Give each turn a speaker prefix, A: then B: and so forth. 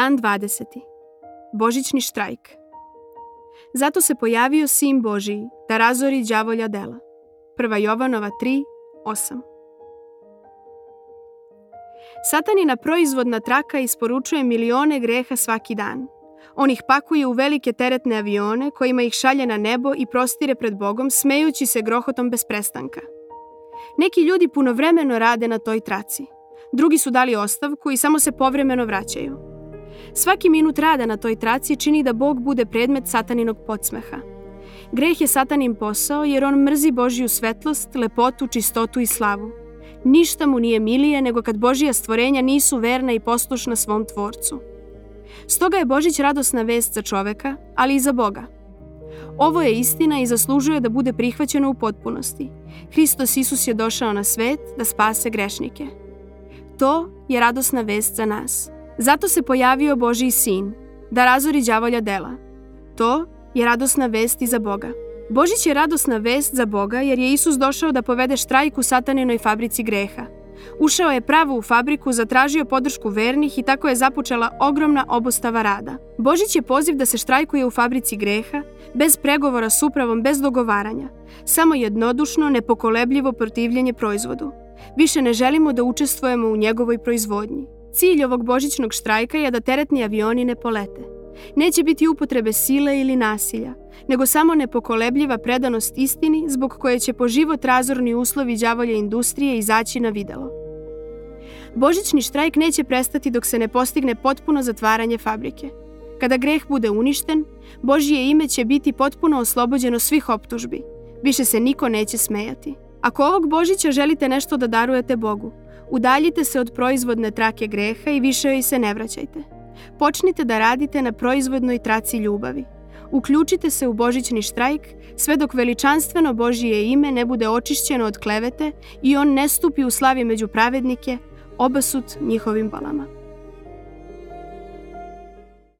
A: Dan 20. Božićni štrajk. Zato se pojavio sin Božiji da razori đavolja dela. 1. Jovanova 3, 8. Satanina proizvodna traka isporučuje milione greha svaki dan. On ih pakuje u velike teretne avione kojima ih šalje na nebo i prostire pred Bogom smejući se grohotom bez prestanka. Neki ljudi punovremeno rade na toj traci. Drugi su dali ostavku i samo se povremeno vraćaju. Svaki minut rada na toj traci čini da Bog bude predmet sataninog podsmeha. Greh je satanin posao jer on mrzi Božiju svetlost, lepotu, čistotu i slavu. Ništa mu nije milije nego kad Božija stvorenja nisu verna i poslušna svom tvorcu. Stoga je Božić radosna vest za čoveka, ali i za Boga. Ovo je istina i zaslužuje da bude prihvaćeno u potpunosti. Hristos Isus je došao na svet da spase grešnike. To je radosna vest za nas. Zato se pojavio Božiji sin, da razori đavolja dela. To je radosna vest i za Boga. Božić je radosna vest za Boga jer je Isus došao da povede štrajk u sataninoj fabrici greha. Ušao je pravo u fabriku, zatražio podršku vernih i tako je započela ogromna obostava rada. Božić je poziv da se štrajkuje u fabrici greha, bez pregovora s upravom, bez dogovaranja. Samo jednodušno, nepokolebljivo protivljenje proizvodu. Više ne želimo da učestvujemo u njegovoj proizvodnji. Cilj ovog božićnog štrajka je da teretni avioni ne polete. Neće biti upotrebe sile ili nasilja, nego samo nepokolebljiva predanost istini zbog koje će po život razorni uslovi đavolje industrije izaći na videlo. Božićni štrajk neće prestati dok se ne postigne potpuno zatvaranje fabrike. Kada greh bude uništen, Božije ime će biti potpuno oslobođeno svih optužbi. Više se niko neće smejati. Ako ovog Božića želite nešto da darujete Bogu, Udaljite se od proizvodne trake greha i više joj se ne vraćajte. Počnite da radite na proizvodnoj traci ljubavi. Uključite se u božićni štrajk sve dok veličanstveno Božije ime ne bude očišćeno od klevete i on ne stupi u slavi među pravednike, obasut njihovim balama.